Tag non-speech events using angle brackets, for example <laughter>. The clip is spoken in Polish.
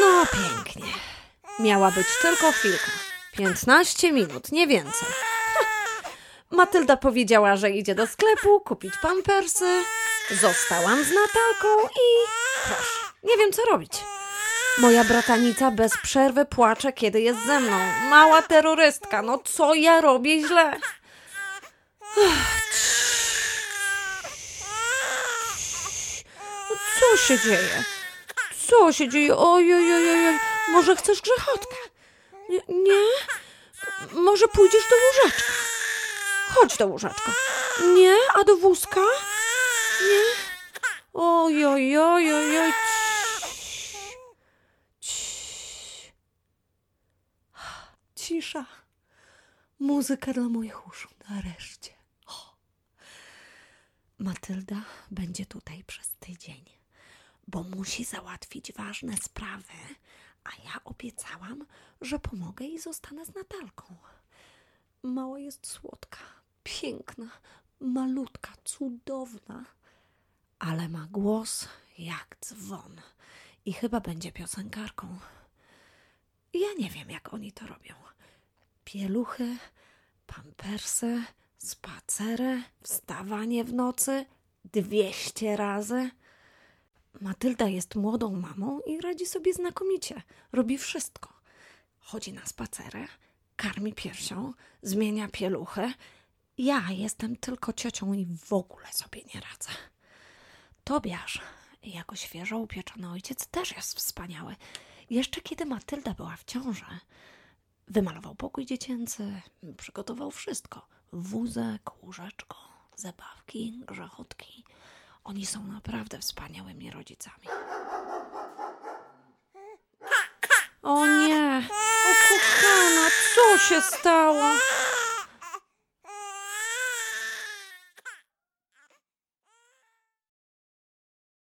No pięknie. Miała być tylko chwilka. 15 minut, nie więcej. <laughs> Matylda powiedziała, że idzie do sklepu kupić pampersy. Zostałam z Natalką i proszę, nie wiem co robić. Moja bratanica bez przerwy płacze, kiedy jest ze mną. Mała terrorystka, no co ja robię źle? Co się dzieje? Co się dzieje? Oj, oj, oj, oj. Może chcesz grzechotkę? Nie? nie? Może pójdziesz do łóżeczka? Chodź do łóżeczka. Nie? A do wózka? Nie? Oj, oj, oj, oj, oj. Cisza. Muzyka dla moich uszu. Nareszcie. Matylda będzie tutaj przez tydzień bo musi załatwić ważne sprawy, a ja obiecałam, że pomogę i zostanę z Natalką. Mała jest słodka, piękna, malutka, cudowna, ale ma głos jak dzwon i chyba będzie piosenkarką. Ja nie wiem, jak oni to robią. Pieluchy, pampersy, spacery, wstawanie w nocy dwieście razy. Matylda jest młodą mamą i radzi sobie znakomicie. Robi wszystko. Chodzi na spacery, karmi piersią, zmienia pieluchy. Ja jestem tylko ciocią i w ogóle sobie nie radzę. Tobiasz, jako świeżo upieczony ojciec, też jest wspaniały. Jeszcze kiedy Matylda była w ciąży, wymalował pokój dziecięcy, przygotował wszystko. Wózek, łóżeczko, zabawki, grzechotki. Oni są naprawdę wspaniałymi rodzicami. O nie! O kochana, co się stało?